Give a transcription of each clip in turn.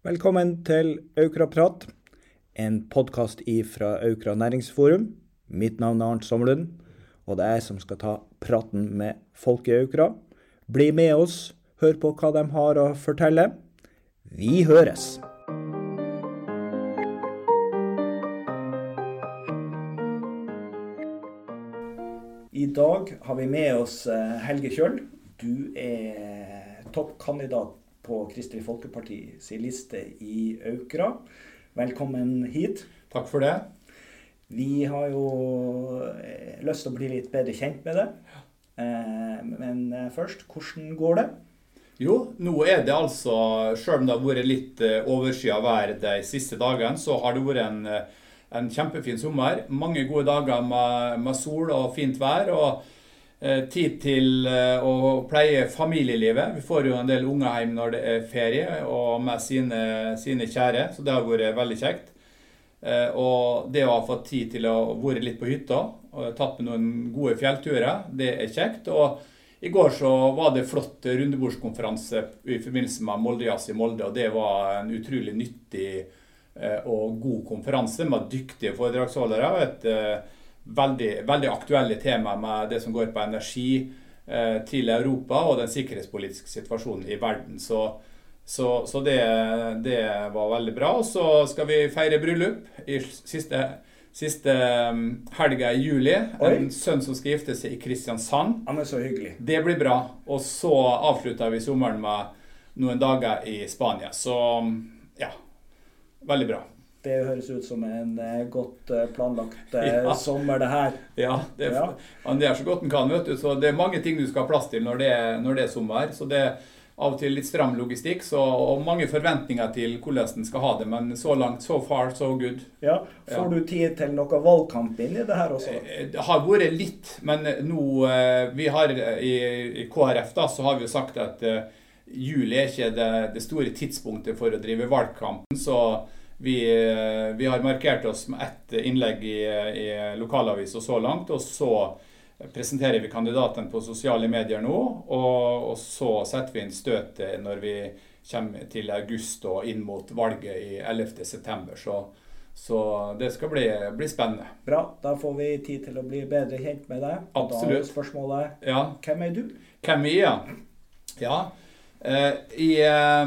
Velkommen til Aukraprat, en podkast fra Aukra næringsforum. Mitt navn er Arnt Sommerlund, og det er jeg som skal ta praten med folk i Aukra. Bli med oss, hør på hva de har å fortelle. Vi høres! I dag har vi med oss eh, Helge Kjøll. Du er toppkandidat på Kristelig Folkeparti sin liste i Aukra. Velkommen hit. Takk for det. Vi har jo eh, lyst til å bli litt bedre kjent med deg. Eh, men først, hvordan går det? Jo, nå er det altså, selv om det har vært litt overskya vær de siste dagene, så har det vært en en kjempefin sommer. Mange gode dager med, med sol og fint vær. og eh, Tid til eh, å pleie familielivet. Vi får jo en del unger hjem når det er ferie, og med sine, sine kjære. Så det har vært veldig kjekt. Eh, og det å ha fått tid til å være litt på hytta og tatt med noen gode fjellturer, det er kjekt. og i går så var det flott rundebordskonferanse i forbindelse med Moldejazz i Molde, og det var en utrolig nyttig Eh, og god konferanse med dyktige foredragsholdere. og et veldig, veldig aktuelle tema med det som går på energi eh, til Europa og den sikkerhetspolitiske situasjonen i verden. Så, så, så det, det, var veldig bra. Og så skal vi feire bryllup i siste, siste um, helga i juli. Oi. En sønn som skal gifte seg i Kristiansand. Han er så hyggelig. Det blir bra. Og så avslutter vi sommeren med noen dager i Spania. Så ja. Veldig bra. Det høres ut som en eh, godt eh, planlagt eh, ja. sommer, det her. Ja, det ja. Han gjør så godt han kan. vet du, så Det er mange ting du skal ha plass til når det, er, når det er sommer. så det er av og til litt stram logistikk så, og mange forventninger til hvordan en skal ha det. Men så langt, so far, so good. Ja, Får ja. du tid til noe valgkamp inn i det her også? Det har vært litt, men nå vi har i, i KrF da, så har vi jo sagt at juli er ikke det, det, store tidspunktet for å drive valgkampen. Så vi, vi har markert oss med ett innlegg i, i lokalavisa så langt. Og så presenterer vi kandidaten på sosiale medier nå. Og, og så setter vi inn støtet når vi kommer til august og inn mot valget i 11.9. Så, så det skal bli, bli, spennende. Bra. Da får vi tid til å bli bedre kjent med deg. Absolutt. Da er spørsmålet ja. hvem er du? Hvem er jeg? Ja. Eh, I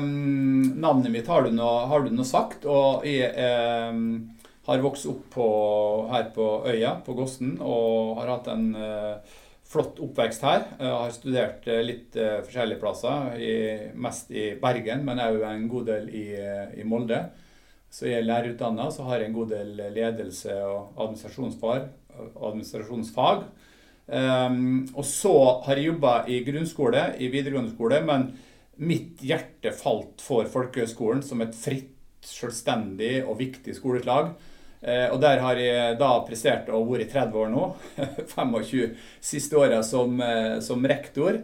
navnet mitt har du, noe, har du noe sagt, og jeg har vokst opp på, her på øya, på Gossen, og har hatt en uh, flott oppvekst her. Jeg har studert litt forskjellige plasser, i, mest i Bergen, men òg en god del i, i Molde. Så jeg er lærerutdanna, så har jeg en god del ledelse og administrasjonsfag. administrasjonsfag. Um, og så har jeg jobba i grunnskole, i videregående skole, men mitt hjerte falt for folkehøgskolen som et fritt, selvstendig og viktig skoleslag. Eh, og der har jeg da prestert og vært i 30 år nå. 25 siste åra som, eh, som, rektor.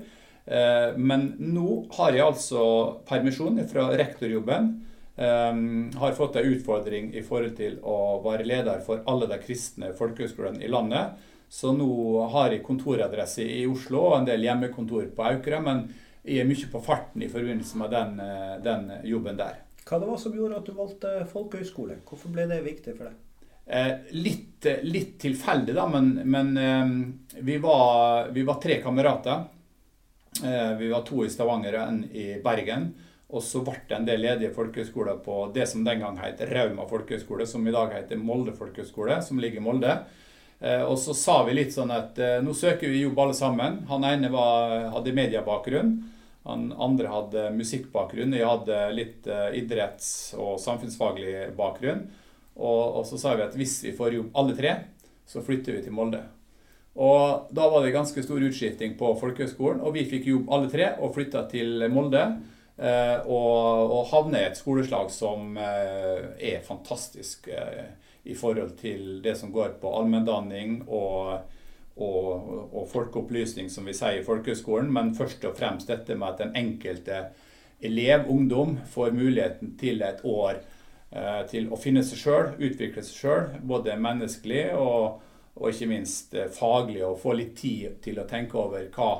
Eh, men nå har jeg altså permisjon fra rektorjobben. Har fått en utfordring i forhold til å være leder for alle de kristne folkehøgskolene i landet. Så nå har jeg kontoradresse i Oslo og en del hjemmekontor på Aukra. men jeg er mye på farten i forbindelse med den, eh, den jobben der. Hva det var som gjorde at du valgte folkehøyskole? Hvorfor ble det viktig for deg? Eh, litt, litt, tilfeldig, da, men, men eh, vi, var, vi, var, tre kamerater. Eh, vi var to i Stavanger og en i Bergen. Og så ble det en del ledige folkehøyskoler på det som den gang het Rauma folkehøgskole, som i dag heter Molde folkehøgskole, som ligger i Molde. Eh, og så sa vi litt sånn at eh, nå søker vi jobb alle sammen. Han ene var, hadde mediebakgrunn. Han andre hadde musikkbakgrunn. Jeg hadde litt eh, idretts- og samfunnsfaglig bakgrunn. Og, og, så sa vi at hvis vi får jobb alle tre, så flytter vi til Molde. Og da var det ganske stor utskifting på folkehøgskolen, og vi fikk jobb alle tre og flytta til Molde. og, og havna i et skoleslag som er fantastisk i forhold til det som går på allmenndanning og, og, og, folkeopplysning, som vi sier i folkehøgskolen, men først og fremst dette med at den enkelte elev, ungdom, får muligheten til et år eh, til å finne seg sjøl, utvikle seg sjøl, både menneskelig og, og ikke minst eh, faglig, og få litt tid til å tenke over hva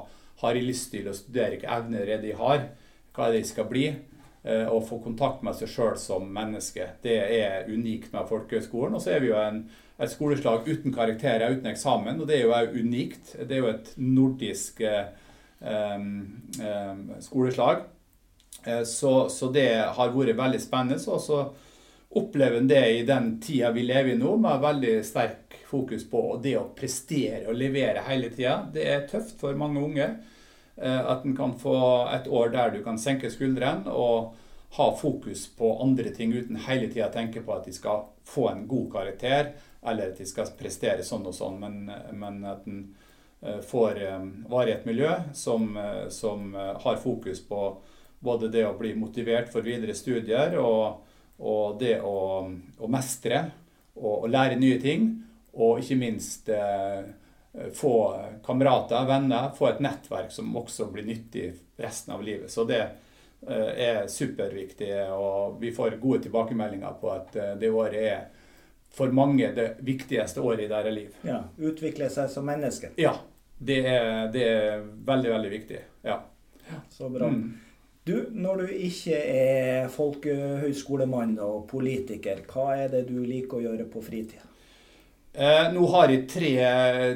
har jeg lyst til å studere, hvilke evner er jeg har, hva er det jeg skal bli. Å få kontakt med seg sjøl som menneske. Det er unikt med folkehøgskolen. Og så er vi jo en, et skoleslag uten karakterer, uten eksamen. Og det er jo òg unikt. Det er jo et nordisk eh, eh, skoleslag. Eh, så, så, det har vært veldig spennende. Og så opplever en det i den tida vi lever i nå, med veldig sterk fokus på det å prestere og levere hele tida. Det er tøft for mange unge. Eh, at en kan få et år der du kan senke skuldrene og ha fokus på andre ting uten hele tida tenke på at de skal få en god karakter, eller at de skal prestere sånn og sånn, men, men at en eh, får eh, i et miljø som, som, har fokus på både det å bli motivert for videre studier og, og det å, å mestre og, og, lære nye ting, og ikke minst Eh, få kamerater, venner, få et nettverk som også blir nyttig resten av livet. Så det eh, er superviktig, og vi får gode tilbakemeldinger på at eh, det året er for mange det viktigste året i deres liv. Ja, Utvikle seg som menneske. Ja. Det er, det er veldig, veldig viktig. Ja. Så bra. Mm. Du, når du ikke er folkehøyskolemann og politiker, hva er det du liker å gjøre på fritida? Eh, nå har jeg tre,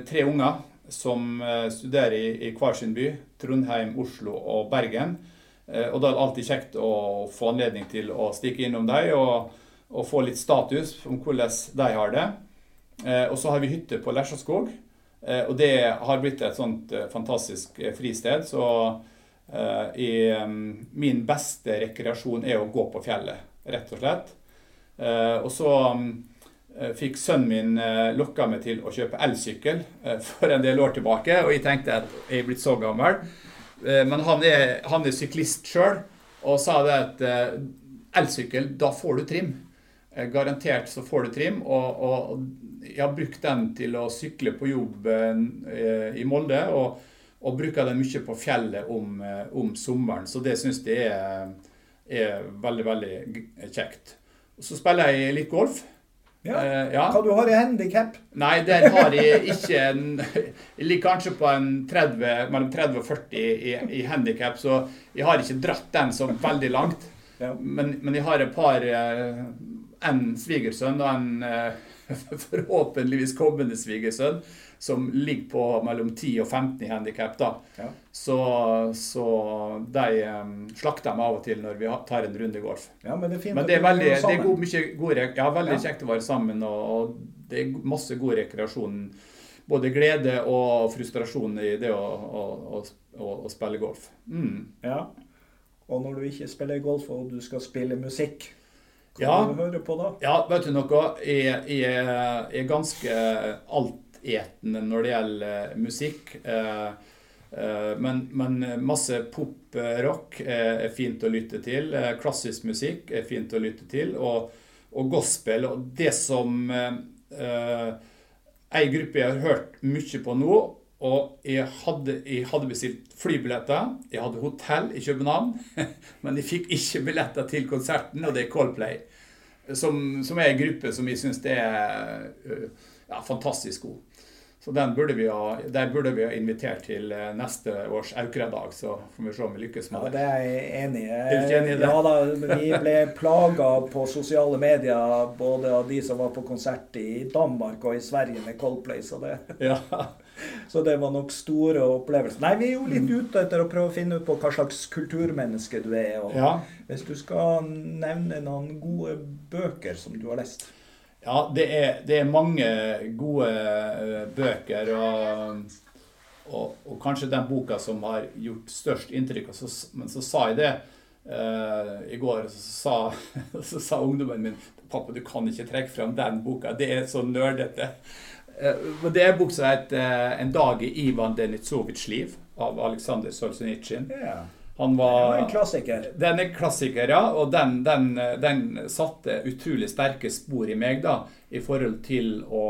tre unger som eh, studerer i, i, hver sin by. Trondheim, Oslo og Bergen. Eh, og da er det alltid kjekt å få anledning til å stikke innom dem og, og, få litt status om hvordan de har det. Og så har vi hytte på Lesjaskog. Og det har blitt et sånt fantastisk fristed. Så i, min beste rekreasjon er å gå på fjellet, rett og slett. og så fikk sønnen min eh, lokka meg til å kjøpe elsykkel eh, for en del år tilbake. Og jeg tenkte at jeg er blitt så gammel. Men han er, han er syklist sjøl og sa det at elsykkel, da får du trim. Garantert så får du trim. Og, og jeg har brukt den til å sykle på jobb i Molde. Og, og bruker den mye på fjellet om, om sommeren. Så det syns jeg er, er veldig, veldig kjekt. Så spiller jeg litt golf. Ja. Uh, ja. Hva du har i handikap? Nei, der har jeg ikke en Jeg ligger kanskje på en 30, mellom 30 og 40 i, i handikap, så jeg har ikke dratt den så veldig langt. Ja. Men, men, jeg har et par uh, En svigersønn og en uh, forhåpentligvis kommende svigersønn som ligger på mellom 10 og 15 i handikap. Ja. Så, så, de um, slakter dem av og til når vi tar en runde golf. Ja, Men det er fint men det er, veldig, det er god, god, ja, veldig ja. kjekt å være sammen, og, og, det er masse god rekreasjon. Både glede og frustrasjon i det å, å, å, å spille golf. Mm. Ja. Og når du ikke spiller golf og du skal spille musikk, hva ja, hører på da? Ja, vet du noe? Jeg, jeg, jeg er ganske altetende når det gjelder musikk. Eh, eh, men, men masse pop-rock er fint å lytte til. Eh, klassisk musikk er fint å lytte til. Og, og gospel. Og det som eh, ei gruppe jeg har hørt mye på nå og jeg hadde, jeg hadde, bestilt flybilletter. Jeg hadde hotell i København. Men jeg fikk ikke billetter til konserten, og det er Coldplay. Som, som er en gruppe som jeg syns er ja, fantastisk god. Så den burde vi ha, der burde vi ha invitert til eh, neste års Aukra-dag, så får vi se om vi lykkes med det. Ja, det er jeg enig i. Enig i det? ja, da, vi ble plaga på sosiale medier, både av de som var på konsert i Danmark og i Sverige med Coldplay, så det, ja. så det var nok store opplevelser. Nei, vi er jo litt ute etter å prøve å finne ut på hva slags kulturmenneske du er. og ja. Hvis du skal nevne noen gode bøker som du har lest? Ja, det er, det er mange gode uh, bøker. Og, og, og, kanskje den boka som har gjort størst inntrykk. Så, men så sa jeg det uh, i går. Så sa, så sa, ungdommen min Pappa, du kan ikke trekke frem den boka. Det er så nerdete. Uh, det er bok som heter 'En dag i Ivan Denitsovitsjs liv' av Aleksandr Solzjenitsjin. Yeah. Han var, en klassiker. Den er klassiker, ja. Og den, den, den, satte utrolig sterke spor i meg da, i forhold til å,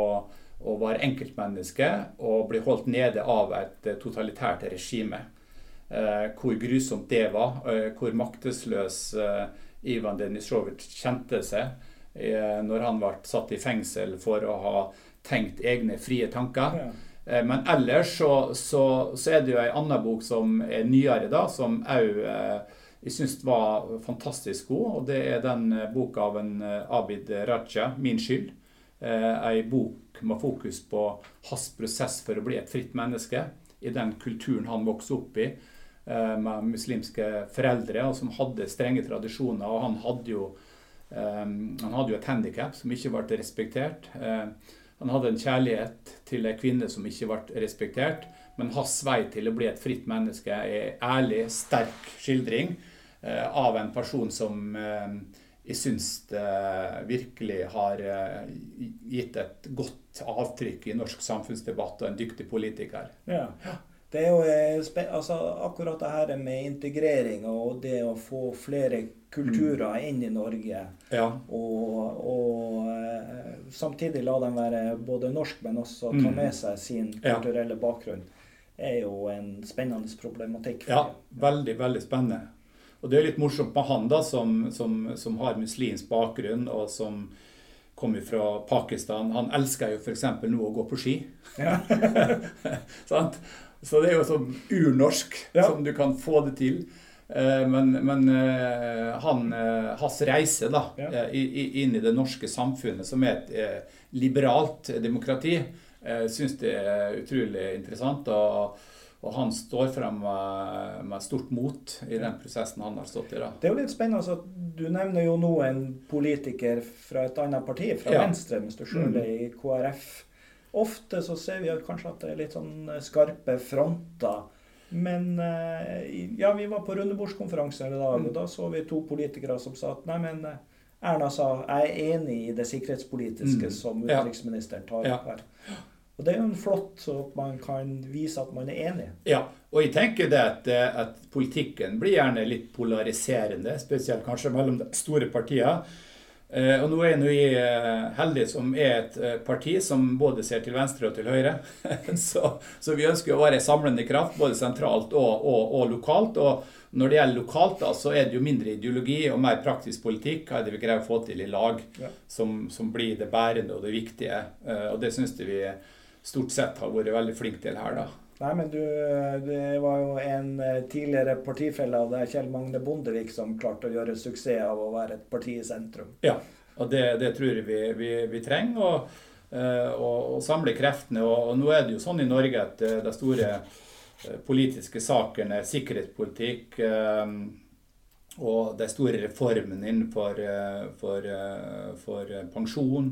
å være enkeltmenneske og bli holdt nede av et totalitært regime. Eh, hvor grusomt det var. Eh, hvor maktesløs eh, Ivan Denisjovitsj kjente seg eh, når han ble satt i fengsel for å ha tenkt egne frie tanker. Ja. Eh, men ellers så, så, så, er det jo ei anna bok som er nyere, da, som òg eh, jeg syns var fantastisk god. Og det er den eh, boka av en Abid Raja, 'Min skyld'. Ei bok med fokus på hans prosess for å bli et fritt menneske i den kulturen han vokste opp i med muslimske foreldre, og som hadde strenge tradisjoner. Og han hadde jo, han hadde jo et handikap som ikke ble respektert. Han hadde en kjærlighet til ei kvinne som ikke ble respektert. Men hans vei til å bli et fritt menneske er ærlig, sterk skildring eh, av en person som eh, jeg syns virkelig har eh, gitt et godt avtrykk i norsk samfunnsdebatt, og en dyktig politiker. Ja. Det er jo eh, altså, akkurat det her med integrering og det å få flere kulturer inn i Norge. Ja. Og, og, eh, samtidig la dem være både norsk, men også ta mm. med seg sin kulturelle bakgrunn er jo en spennende problematikk. Ja, veldig, veldig spennende. Og det er litt morsomt med han da, som, som, som har muslimsk bakgrunn, og som kommer fra Pakistan. Han elsker jo f.eks. nå å gå på ski. Ja. så det er jo sånn urnorsk ja. som du kan få det til. Eh, men, men eh, han, eh, hans reise da, ja. inn i det norske samfunnet, som er et liberalt demokrati, syns det er utrolig interessant. og, og han står frem med, med, stort mot i den prosessen han har stått i. da. Det er jo litt spennende. at du nevner jo nå en politiker fra et annet parti, fra ja. Venstre, mens du sjøl er i KrF. Ofte så ser vi kanskje at det er litt sånn skarpe fronter. Men eh, ja, vi var på rundebordskonferanse i dag, og mm. da så vi to politikere som sa at nei, men eh, Erna sa jeg er enig i det sikkerhetspolitiske mm. som utenriksministeren tar opp her. Og Det er jo en flott så man kan vise at man er enig. Ja, og jeg tenker det at, eh, at politikken blir gjerne litt polariserende, spesielt kanskje mellom de store partiene. Eh, og nå er jeg eh, heldig som er et parti som både ser til venstre og til høyre. så, så, vi ønsker å være en samlende kraft både sentralt og, og, og, lokalt. Og når det gjelder lokalt, da, så er det jo mindre ideologi og mer praktisk politikk. Hva er det vi greier å få til i lag, ja. som, som, blir det bærende og det viktige. Og det syns vi stort sett har vært veldig flink til her, da. Nei, men du, det var jo en eh, tidligere partifelle av deg, Kjell Magne Bondevik, som klarte å gjøre suksess av å være et parti i sentrum. Ja, og det, det tror jeg vi, vi, vi trenger. Og, eh, samle kreftene. Og, og, nå er det jo sånn i Norge at eh, de store politiske sakene, sikkerhetspolitikk og de store reformene innenfor for, for pensjon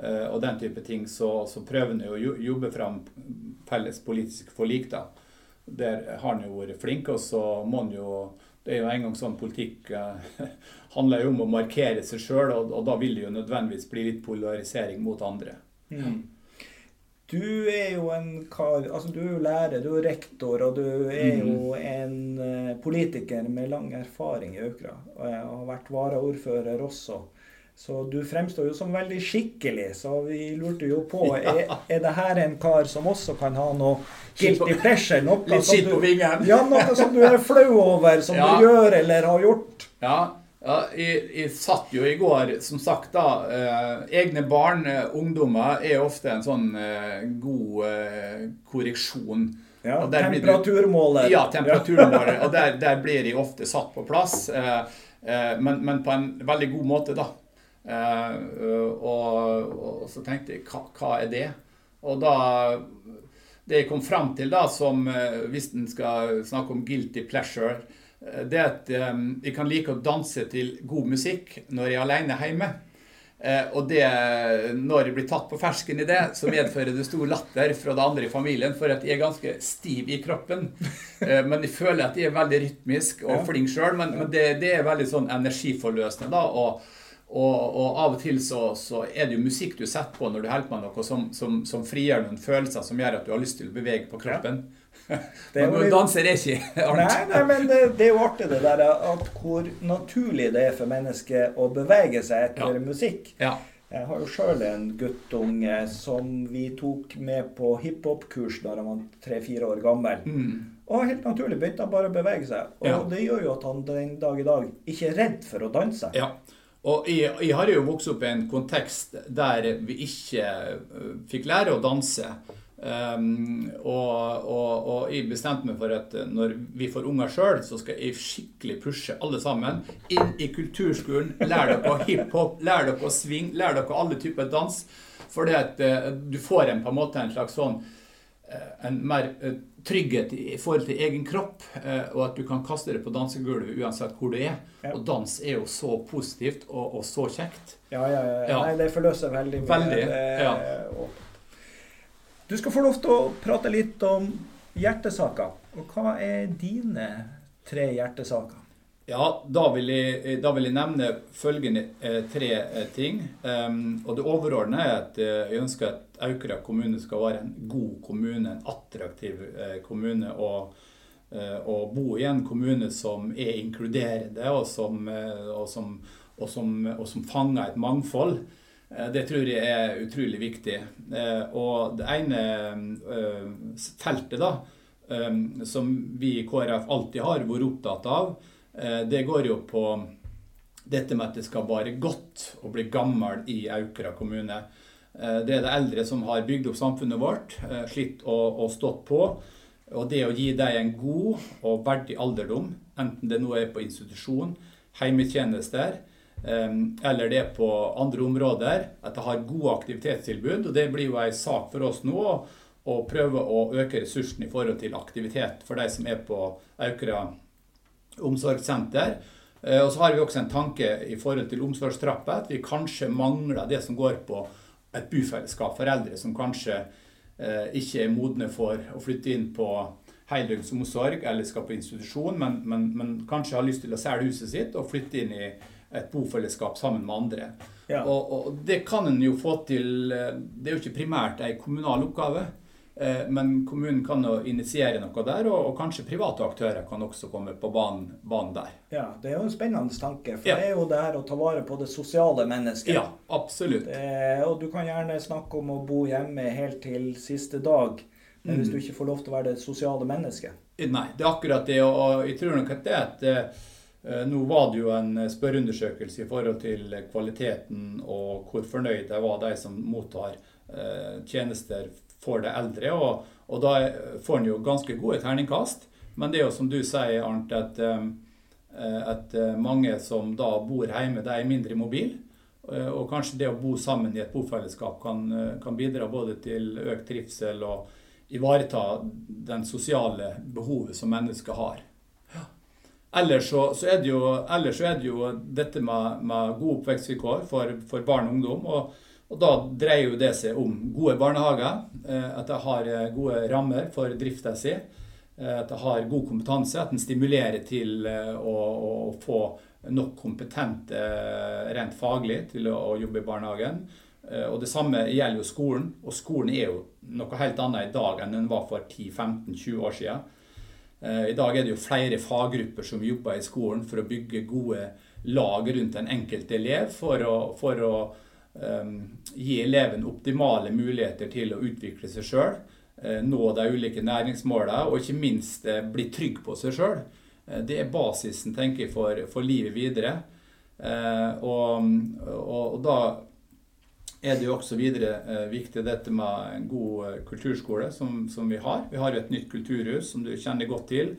og den type ting, så, så prøver han å jobbe fram felles politisk forlik. da. Der har han jo vært flink, og så må han jo Det er jo en gang sånn politikk eh, handler jo om å markere seg sjøl, og, og, da vil det jo nødvendigvis bli litt polarisering mot andre. Mm. Du er jo en kar altså Du er jo lærer, du er rektor, og du er jo mm. en uh, politiker med lang erfaring i Aukra. Og jeg har vært varaordfører også. Så du fremstår jo som veldig skikkelig, så vi lurte jo på er, er det her en kar som også kan ha noe guilty pleasure? Noe Litt skitt på vingen? Ja, noe som du er flau over, som ja. du gjør eller har gjort? Ja, ja jeg, jeg, satt jo i går, som sagt, da eh, Egne barn, eh, ungdommer, er ofte en sånn eh, god eh, korreksjon. Ja, temperaturmåler. Ja, temperaturmåler. og der, der, blir de ofte satt på plass. Eh, eh, men, men på en veldig god måte, da. Uh, og, og, så tenkte jeg hva, hva, er det? Og da Det jeg kom fram til, da, som uh, hvis en skal snakke om guilty pleasure, uh, det er at jeg kan like å danse til god musikk når jeg er alene hjemme. og det, når jeg blir tatt på fersken i det, så medfører det stor latter fra det andre i familien, for at jeg er ganske stiv i kroppen. men jeg føler at jeg er veldig rytmisk og flink sjøl, men, men det, det, er veldig sånn energiforløsende. da, og og, og, av og til så, så, er det jo musikk du setter på når du holder på med noe som, som, som, frigjør noen følelser som gjør at du har lyst til å bevege på kroppen. Ja. Det er men danser er ikke artig. Nei, nei, men det, det, er jo artig det der at hvor naturlig det er for mennesket å bevege seg etter ja. musikk. Ja. Jeg har jo sjøl en guttunge som vi tok med på hiphop-kurs da han var tre-fire år gammel. Mm. Og helt naturlig begynte han bare å bevege seg. Og det gjør jo at han den dag i dag ikke er redd for å danse. Ja. Og jeg, jeg, har jo vokst opp i en kontekst der vi ikke uh, fikk lære å danse. Um, og, og, og, jeg bestemte meg for at når vi får unger sjøl, så skal jeg skikkelig pushe alle sammen inn i kulturskolen. Lær dere hiphop, lær dere swing, lær dere alle typer dans. For at uh, du får en, på en måte en slags sånn uh, en mer trygghet i forhold til egen kropp, og at du kan kaste det på dansegulvet uansett hvor du er. Ja. Og dans er jo så positivt og, og så kjekt. Ja, ja, ja. ja. Nei, det forløser veldig mye. Veldig, ja. Du skal få lov til å prate litt om hjertesaker. Og hva er dine tre hjertesaker? Ja, da vil jeg, da vil jeg nevne følgende eh, tre eh, ting. Um, og det overordnede er at eh, jeg ønsker at Aukra kommune skal være en god kommune, en attraktiv eh, kommune. Og, eh, og, bo i en kommune som er inkluderende, og som, eh, og som, og som, og som fanger et mangfold. Eh, det tror jeg er utrolig viktig. Eh, og det ene eh, feltet da, som vi i KrF alltid har vært opptatt av, det går jo på dette med at det skal være godt å bli gammel i Aukra kommune. Det er det eldre som har bygd opp samfunnet vårt, slitt og, og stått på. Og det å gi dem en god og verdig alderdom, enten det nå er på institusjon, heimetjenester, eller det på andre områder, at det har gode aktivitetstilbud. og Det blir jo en sak for oss nå å prøve å øke ressursene i forhold til aktivitet for de som er på Aukra omsorgssenter. Eh, og så har vi også en tanke i forhold til omsorgstrappa, at vi kanskje mangler det som går på et bufellesskap for eldre som kanskje eh, ikke er modne for å flytte inn på heldøgns omsorg eller skal på institusjon, men, men, men kanskje har lyst til å selge huset sitt og flytte inn i et bofellesskap sammen med andre. Ja. Og, og, det kan en jo få til eh, Det er jo ikke primært en kommunal oppgave. Eh, men kommunen kan jo initiere noe der, og, kanskje private aktører kan også komme på banen, banen der. Ja, Det er jo en spennende tanke. For ja. det er jo det her å ta vare på det sosiale mennesket. Ja, absolutt. Det, og du kan gjerne snakke om å bo hjemme helt til siste dag. Men hvis mm. du ikke får lov til å være det sosiale mennesket? Nei, det er akkurat det. Og jeg tror nok at det at eh, Eh, nå var det jo en eh, spørreundersøkelse i forhold til kvaliteten og hvor fornøyd jeg var de som mottar eh, tjenester for det eldre. Og, og da får en jo ganske gode terningkast. Men det er jo som du sier, Arnt, at, at mange som da bor hjemme, de er mindre mobile. Og kanskje det å bo sammen i et bofellesskap kan, kan bidra både til økt trivsel og ivareta den sosiale behovet som mennesket har. Ellers så, så, jo, ellers så, er det jo, dette med, med gode oppvekstvilkår for, for, barn og ungdom. Og, og, da dreier jo det seg om gode barnehager. Eh, at de har eh, gode rammer for drifta si. Eh, at de har god kompetanse. At en stimulerer til å, å, få nok kompetente rent faglig til å, å jobbe i barnehagen. Og Det samme gjelder jo skolen. Og skolen er jo noe helt annet i dag enn den var for 10-15-20 år siden. I dag er det jo flere faggrupper som jobber i skolen for å bygge gode lag rundt den enkelte elev, for å, for å gi eleven optimale muligheter til å utvikle seg sjøl, uh, nå de ulike næringsmålene, og ikke minst uh, bli trygg på seg sjøl. Uh, det er basisen tenker jeg, for, for livet videre. Og, og, og, da er det jo også videre eh, viktig dette med en god eh, kulturskole som, som, vi har. Vi har jo et nytt kulturhus som du kjenner godt til.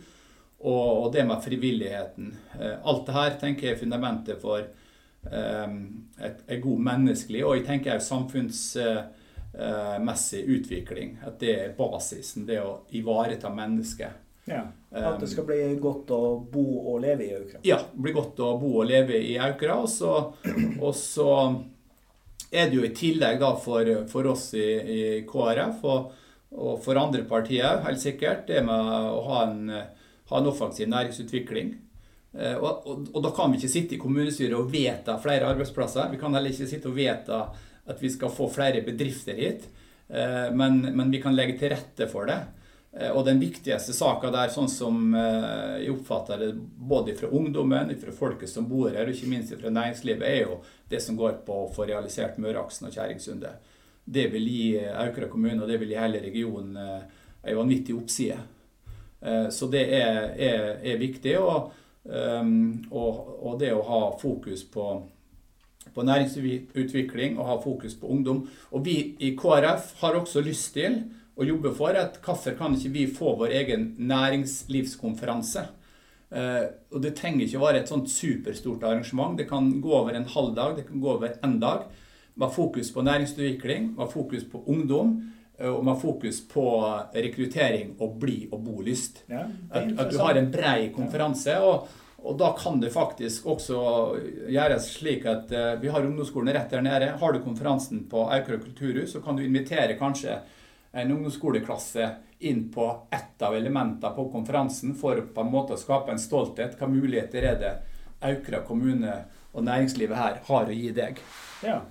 Og, og det med frivilligheten. Eh, alt det her tenker jeg er fundamentet for eh, et, et god menneskelig og jeg tenker også samfunnsmessig utvikling. At det er basisen. Det å ivareta mennesket. Ja, At det skal bli godt å bo og leve i Aukra? Ja, bli godt å bo og leve i Aukra. Og så, og så er det jo i tillegg da for, for oss i, i KrF og, og, for andre partier helt sikkert, det med å ha en, ha en offensiv næringsutvikling. Eh, og, og, og, da kan vi ikke sitte i kommunestyret og vedta flere arbeidsplasser. Vi kan heller ikke sitte og vedta at vi skal få flere bedrifter hit. Eh, men, men vi kan legge til rette for det. Eh, og den viktigste saka der, sånn som jeg oppfatter det både fra ungdommen, fra folket som bor her, og ikke minst fra næringslivet, er jo det som går på å få realisert Møreaksen og Kjerringsundet. Det vil gi Aukra kommune, og det vil gi hele regionen ei vanvittig oppside. Så det er, er, er viktig. Og, og, og, det å ha fokus på, på næringsutvikling og ha fokus på ungdom. Og vi i KrF har også lyst til å jobbe for, at hvorfor kan ikke vi få vår egen næringslivskonferanse? Uh, og Det trenger ikke å være et sånt superstort arrangement. Det kan gå over en halv dag, det kan gå over en dag. Med fokus på næringsutvikling, med fokus på ungdom eh, og med fokus på rekruttering og bli- og bolyst. Ja, at, at, du har en brei konferanse. og, og da kan det faktisk også gjøres slik at uh, vi har ungdomsskolen rett der nede. Har du konferansen på Aukra kulturhus, så kan du invitere kanskje en ungdomsskoleklasse inn på ett av elementene på konferansen for på en måte å skape en stolthet. Hva muligheter er det Aukra kommune og næringslivet her har å gi deg? Ja.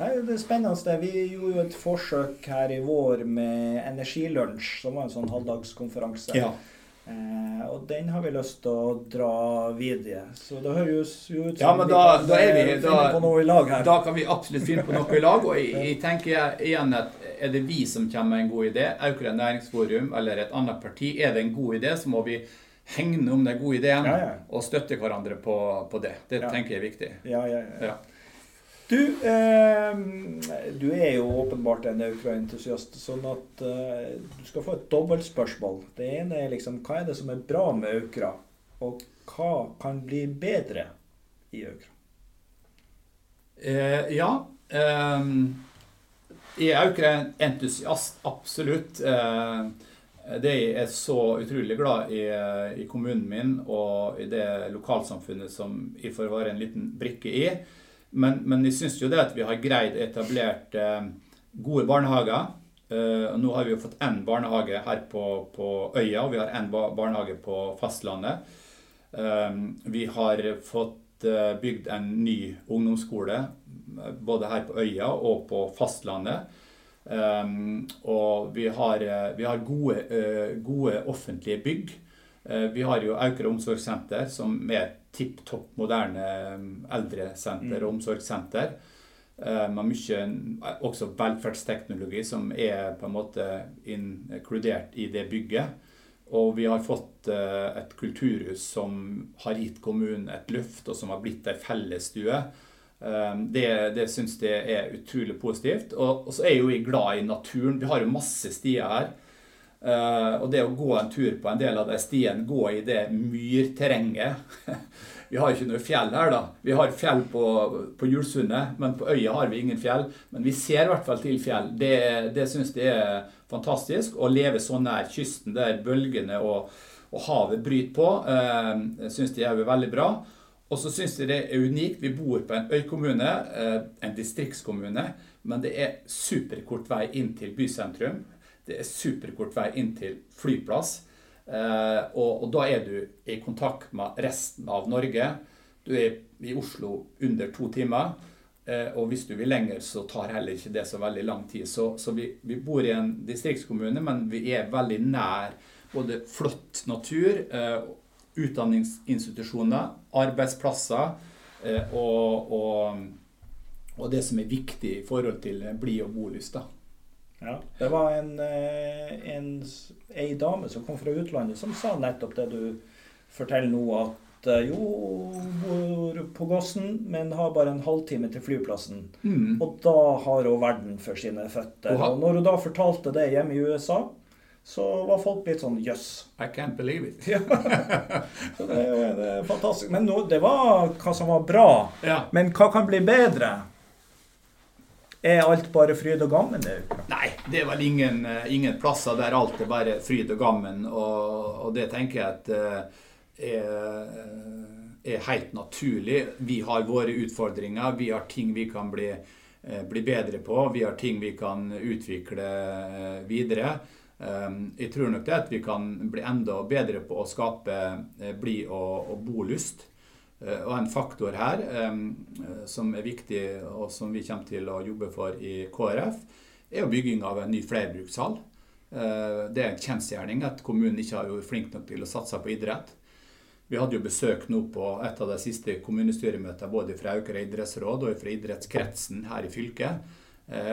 Det er spennende. Vi gjorde jo et forsøk her i vår med Energilunsj, som var en sånn halvdagskonferanse. Ja. Eh, og den har vi lyst til å dra videre. Så det høres jo ut som ja, men da, vi da er vi, da, på noe i lag her. Da kan vi absolutt finne på noe i lag. Og jeg, jeg tenker igjen at er det vi som kommer med en god idé, Aukra næringsforum eller et annet parti, er det en god idé, så må vi hegne om den gode ideen Ja, ja. og støtte hverandre på, på det. Det tenker jeg er viktig. Ja, ja, ja. Du, eh, du er jo åpenbart en Aukra-entusiast, sånn at eh, du skal få et dobbeltspørsmål. Det ene er liksom hva er det som er bra med Aukra, og hva kan bli bedre i Aukra? Eh, ja. jeg er Aukra-entusiast, absolutt. Eh, det jeg er så utrolig glad i, eh, i kommunen min og i det lokalsamfunnet som jeg får være en liten brikke i. Men, men jeg syns jo det at vi har greid etablert eh, gode barnehager. Eh, nå har vi jo fått én barnehage her på, på øya, og vi har én barnehage på fastlandet. Eh, vi har fått bygd en ny ungdomsskole både her på øya og på fastlandet. Um, og vi har, vi har gode, uh, gode offentlige bygg. Uh, vi har jo Aukra omsorgssenter, som er tipp topp moderne eh, eldresenter og omsorgssenter. Eh, med mye eh, også velferdsteknologi som er på en måte inkludert i det bygget. Og vi har fått eh, et kulturhus som har gitt kommunen et løft, og som har blitt ei fellesstue. Det, det syns jeg er utrolig positivt. Og, og så er jo jeg glad i naturen. Vi har jo masse stier her. Eh, og det å gå en tur på en del av de stiene, gå i det myrterrenget Vi har ikke noe fjell her, da. Vi har fjell på, på Julsundet, men på øya har vi ingen fjell. Men vi ser i hvert fall til fjell. Det, det syns jeg er fantastisk. Å leve så nær kysten der bølgene og, og havet bryter på, uh, syns jeg er veldig bra. Og så syns jeg det er unikt. Vi bor på en øykommune, uh, en distriktskommune, men det er superkort vei inn til bysentrum. Det er superkort vei inn til flyplass. Eh, og, og da er du i kontakt med resten av Norge. Du er i Oslo under to timer. Eh, og hvis du vil lenger, så tar heller ikke det så veldig lang tid. Så, så vi, vi bor i en distriktskommune, men vi er veldig nær både flott natur, eh, utdanningsinstitusjoner, arbeidsplasser og, og, og det som er viktig i forhold til bli- og bolyst. da. Ja. Det var en, eh, en, ei dame som kom fra utlandet, som sa nettopp det du forteller nå, at Jo, jo, bor på Gossen, men har bare en halvtime til flyplassen. Mm. Og da har hun verden for sine føtter. Oha. Og når hun da fortalte det hjemme i USA, så var folk litt sånn jøss. I can't believe it. Ja. Så det er det er fantastisk. Men no, det var hva som var bra. Ja. Men hva kan bli bedre? Er alt bare fryd og gammen? det. Nei, det er vel ingen, eh, ingen plasser der alt er bare fryd og gammen. Og, og det tenker jeg at eh, er, er helt naturlig. Vi har våre utfordringer. Vi har ting vi kan bli, eh, bli bedre på. Vi har ting vi kan utvikle videre. Um, Jeg tror nok det at vi kan bli enda bedre på å skape blid og, og bolyst. Eh, Og en faktor her eh, som er viktig, og som vi kommer til å jobbe for i KrF, er jo bygging av en ny flerbrukshall. Eh, Det er en kjensgjerning at kommunen ikke har vært flink nok til å satse på idrett. Vi hadde jo besøk nå på et av de siste kommunestyremøtene både fra Aukra idrettsråd og fra idrettskretsen her i fylket.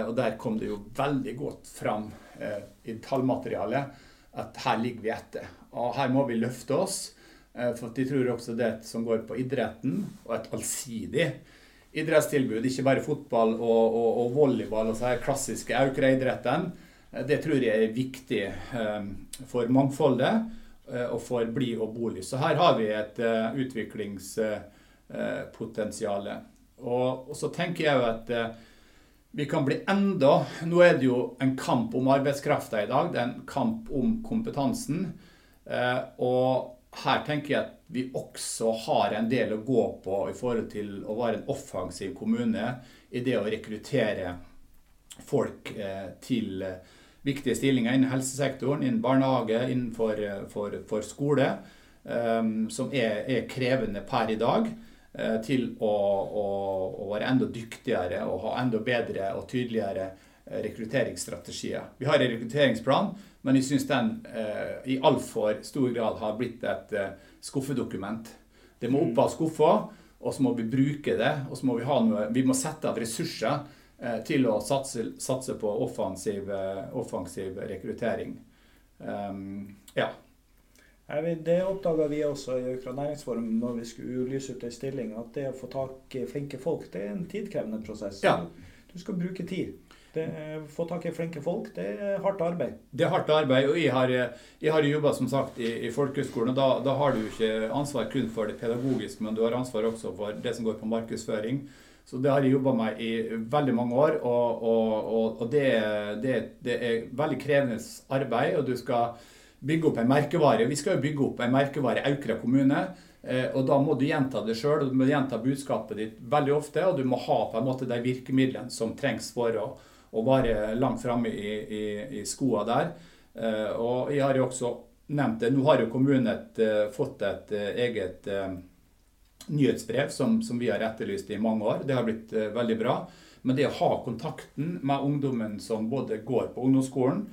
Og der kom det jo veldig godt fram i tallmaterialet at her ligger vi etter. Og her må vi løfte oss. Eh, For de tror også det som går på idretten, og et allsidig idrettstilbud, ikke bare fotball og, og, og volleyball og så her klassiske Aukra-idretten, Det tror jeg er viktig for mangfoldet og for bli- og bolig. Så her har vi et utviklingspotensial. Og, så tenker jeg jo at vi kan bli enda Nå er det jo en kamp om arbeidskrafta i dag. Det er en kamp om kompetansen. Eh, og her tenker jeg at vi også har en del å gå på i forhold til å være en offensiv kommune i det å rekruttere folk eh, til eh, viktige stillinger innen helsesektoren, innen barnehage, innenfor for, for skole, som er, er krevende per i dag. Eh, til å, å, å, være enda dyktigere og ha enda bedre og tydeligere eh, rekrutteringsstrategier. Vi har en rekrutteringsplan, men jeg syns den eh, i altfor stor grad har blitt et eh, skuffedokument. Det må opp av skuffa, og så må vi bruke det. Og så må vi, ha noe, vi må sette av ressurser eh, til å satse, satse på offensiv, eh, offensiv rekruttering. Um, ja. Det oppdaga vi også i Aukra næringsforum når vi skulle lyse ut ei stilling, at det å få tak i flinke folk, det er en tidkrevende prosess. Ja. Du skal bruke tid. Det, få tak i flinke folk, det er hardt arbeid. Det er hardt arbeid. Og jeg har, jeg har jobba som sagt i, i folkehøgskolen, da, da, har du ikke ansvar kun for det pedagogiske, men du har ansvar også for det som går på markedsføring. Så det har jeg jobba med i veldig mange år, og, og, og, og det, det, det er veldig krevende arbeid. og du skal bygge opp en merkevare. Vi skal jo bygge opp en merkevare i Aukra kommune. Eh, og Da må du gjenta det sjøl, og du må gjenta budskapet ditt veldig ofte. Og du må ha på en måte de virkemidlene som trengs for å, å være langt framme i, i, i skoa der. Eh, og jeg har jo også nevnt det. Nå har jo kommunen eh, fått et eget nyhetsbrev som, som, vi har etterlyst i mange år. Det har blitt veldig bra. Men det å ha kontakten med ungdommen som både går på ungdomsskolen,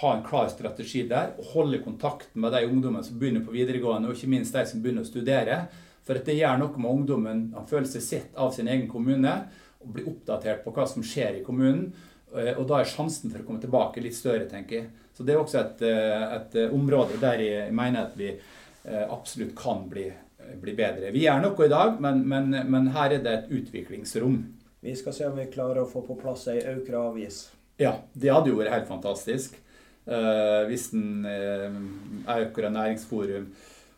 ha en klar strategi der og holde kontakten med de ungdommene som begynner på videregående, og ikke minst de som begynner å studere. For at det gjør noe med ungdommen. Han føler seg sett av sin egen kommune og blir oppdatert på hva som skjer i kommunen. Eh, og da er sjansen for å komme tilbake litt større, tenker jeg. Så det er også et, eh, et eh, område der jeg mener at vi absolutt kan bli, bli bedre. Vi gjør noe i dag, men, men, men, her er det et utviklingsrom. Vi skal se om vi klarer å få på plass ei Aukra-avis. Ja, det hadde jo vært helt fantastisk. Hvis en uh, Aukra næringsforum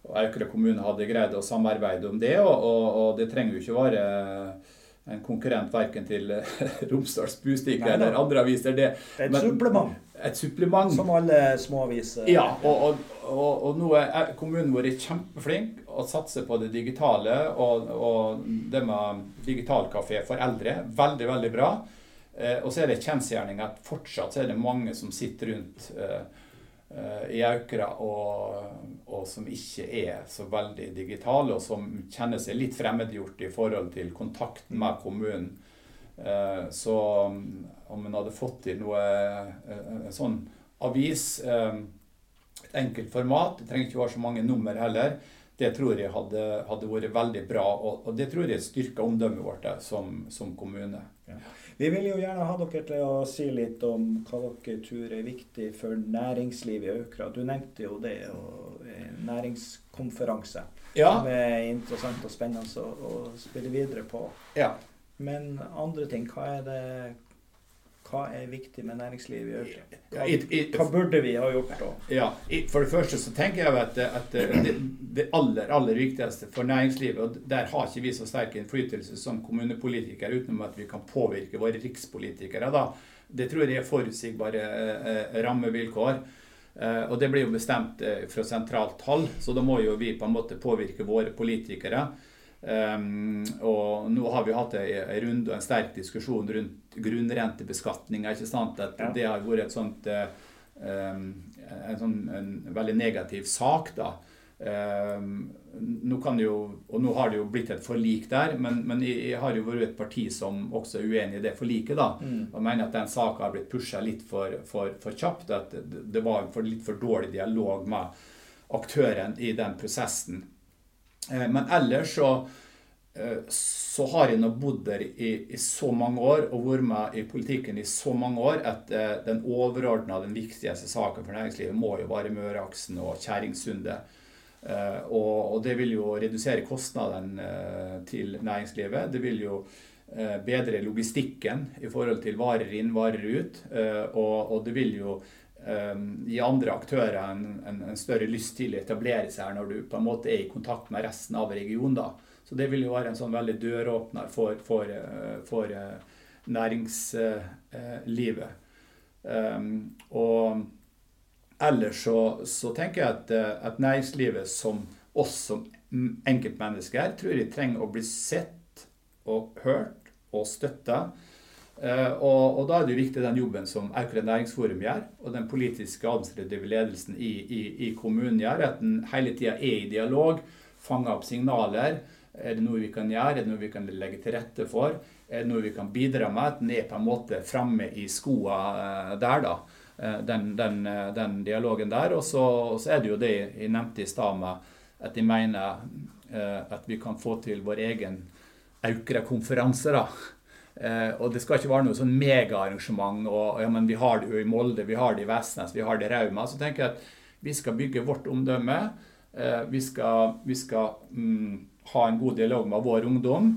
og Aukra kommune hadde greid å samarbeide om det. Og, og, og det trenger jo ikke være en konkurrent verken til Romsdals Bustikke eller andre aviser. Det, det er et men, supplement. Et supplement. Som alle småaviser. Ja, og, og, nå er kommunen vår kjempeflink å satse på det digitale og, og det med digitalkafé for eldre. Veldig, veldig bra. Eh, og så er det kjensgjerning at fortsatt så er det mange som sitter rundt eh, eh, i Aukra og, og, som ikke er så veldig digitale, og som kjenner seg litt fremmedgjort i forhold til kontakten med kommunen. Så om en hadde fått til noe en sånn avis, et enkelt format, det trenger ikke være så mange nummer heller, det tror jeg hadde, hadde vært veldig bra. Og, og, det tror jeg styrker omdømmet vårt som, som kommune. Ja. Vi vil jo gjerne ha dere til å si litt om hva dere tror er viktig for næringslivet i Aukra. Du nevnte jo det, og næringskonferanse. Ja. Som er interessant og spennende å, å spille videre på. Ja. Men andre ting, hva er det hva er viktig med næringslivet i øvrig? Hva, hva, burde vi ha gjort da? Ja, For det første så tenker jeg at, at det, det, aller aller viktigste for næringslivet, og der har ikke vi så sterk innflytelse som kommunepolitikere utenom at vi kan påvirke våre rikspolitikere, da. det tror jeg er forutsigbare eh, rammevilkår. Eh, og det blir jo bestemt eh, fra sentralt hold, så da må jo vi på en måte påvirke våre politikere. Um, og nå har vi hatt en runde og en sterk diskusjon rundt grunnrentebeskatninga. Ja. Det har vært sånt, um, en, sånn, en veldig negativ sak. da. Um, nå kan jo, og nå har det jo blitt et forlik der, men, men jeg, har jo vært et parti som også er uenig i det forliket. da, mm. Og mener at den saka har blitt pusha litt for, for, for, kjapt. At det, det var for litt for dårlig dialog med aktøren i den prosessen. Eh, men ellers så, eh, så har jeg nå bodd der i, i, så mange år og vært med i politikken i så mange år at eh, den overordna, den viktigste saken for næringslivet må jo være Møreaksen og Kjerringsundet. Og, og, det vil jo redusere kostnadene til næringslivet. Det vil jo bedre logistikken i forhold til varer inn, varer ut. Og, og det vil jo gi andre aktører en, en, en, større lyst til å etablere seg her når du på en måte er i kontakt med resten av regionen. da. Så det vil jo være en sånn veldig døråpner for, for, for næringslivet. Um, og ellers så, så, tenker jeg at, at, næringslivet som oss som enkeltmennesker tror jeg trenger å bli sett og hørt og støtta. Uh, og, og, da er det jo viktig den jobben som Aukra næringsforum gjør, og den politiske administrative ledelsen i, i, i kommunen gjør. At en hele tida er i dialog, fanger opp signaler. Er det noe vi kan gjøre? Er det noe vi kan legge til rette for? Er det noe vi kan bidra med? At den er på en måte framme i skoa eh, der, da. Eh, den, den, eh, den, dialogen der. Og så, så, er det jo det jeg nevnte i stad med at jeg mener at vi kan få til vår egen Aukra-konferanse. da. Og det skal ikke være noe sånn megaarrangement. og ja, Vi har det jo i Molde, vi har det i Vestnes, vi har det i Rauma. Så tenker jeg at vi skal bygge vårt omdømme. vi skal, vi skal mm, ha en god dialog med vår ungdom.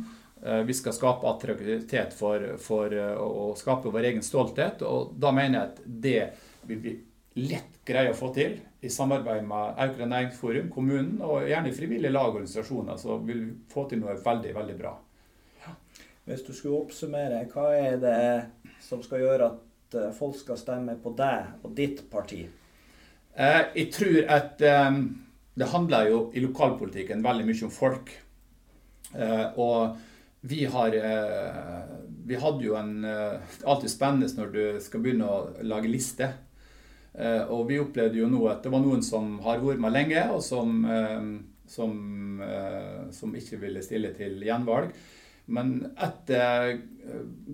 Eh, vi skal skape attraktivitet for, for eh, å skape vår egen stolthet. Og da mener jeg at det vil vi lett greie å få til i samarbeid med Aukra næringsforum, kommunen og gjerne frivillige lag og organisasjoner. Så vil vi få til noe veldig, veldig bra. Hvis du skulle oppsummere, hva er det som skal gjøre at eh, folk skal stemme på deg og ditt parti? Jeg tror at det handler jo i lokalpolitikken veldig mye om folk. Eh, og vi har eh, Vi hadde jo en eh, Det er alltid spennende når du skal begynne å lage liste. Og vi opplevde jo nå at det var noen som har vært med lenge, og som, som, som ikke ville stille til gjenvalg. Men etter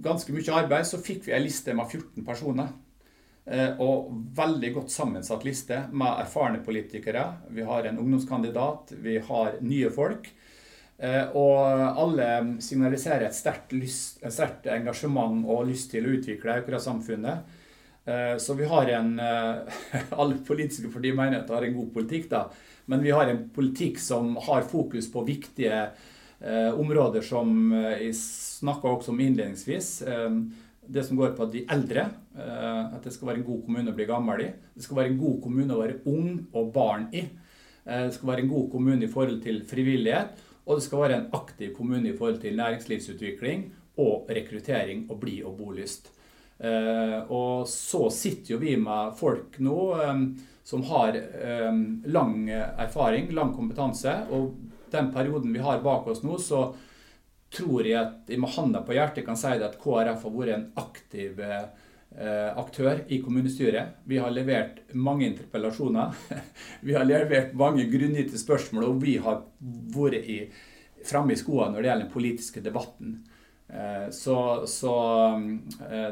ganske mye arbeid så fikk vi ei liste med 14 personer. Eh, og veldig godt sammensatt liste med erfarne politikere. Vi har en ungdomskandidat, vi har nye folk. Eh, og alle signaliserer et sterkt, lyst, et sterkt engasjement og lyst til å utvikle Aukra-samfunnet. Eh, så vi har en Alle politiske partier mener at det har en god politikk, da. Men vi har en politikk som har fokus på viktige områder som jeg snakka også om innledningsvis det som går på de eldre. Eh, at det skal være en god kommune å bli gammel i. Det skal være en god kommune å være ung og barn i. Eh, det skal være en god kommune i forhold til frivillighet. Og det skal være en aktiv kommune i forhold til næringslivsutvikling og rekruttering og bli- og bolyst. Eh, og så sitter jo vi med folk nå som har lang erfaring, lang kompetanse. Og den perioden vi har bak oss nå, så tror jeg at jeg med handa på hjertet kan si at KrF har vært en aktiv eh, aktør i kommunestyret. Vi har levert mange interpellasjoner. vi har levert mange grunngitte spørsmål, og vi har vært i, framme i skoene når det gjelder den politiske debatten. Eh, så, så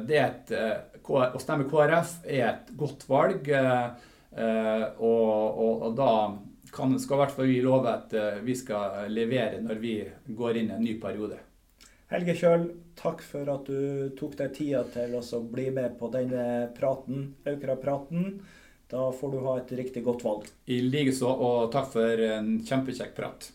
det er et, eh, å stemme KrF er et godt valg. Eh, eh, og, og, og da kan, skal i hvert fall vi love at eh, vi skal levere når vi går inn i en ny periode. Helge Kjøl, takk for at du tok deg tida til å bli med på denne praten, Aukra-praten. Da får du ha et riktig godt valg. I likeså, og takk for en kjempekjekk prat.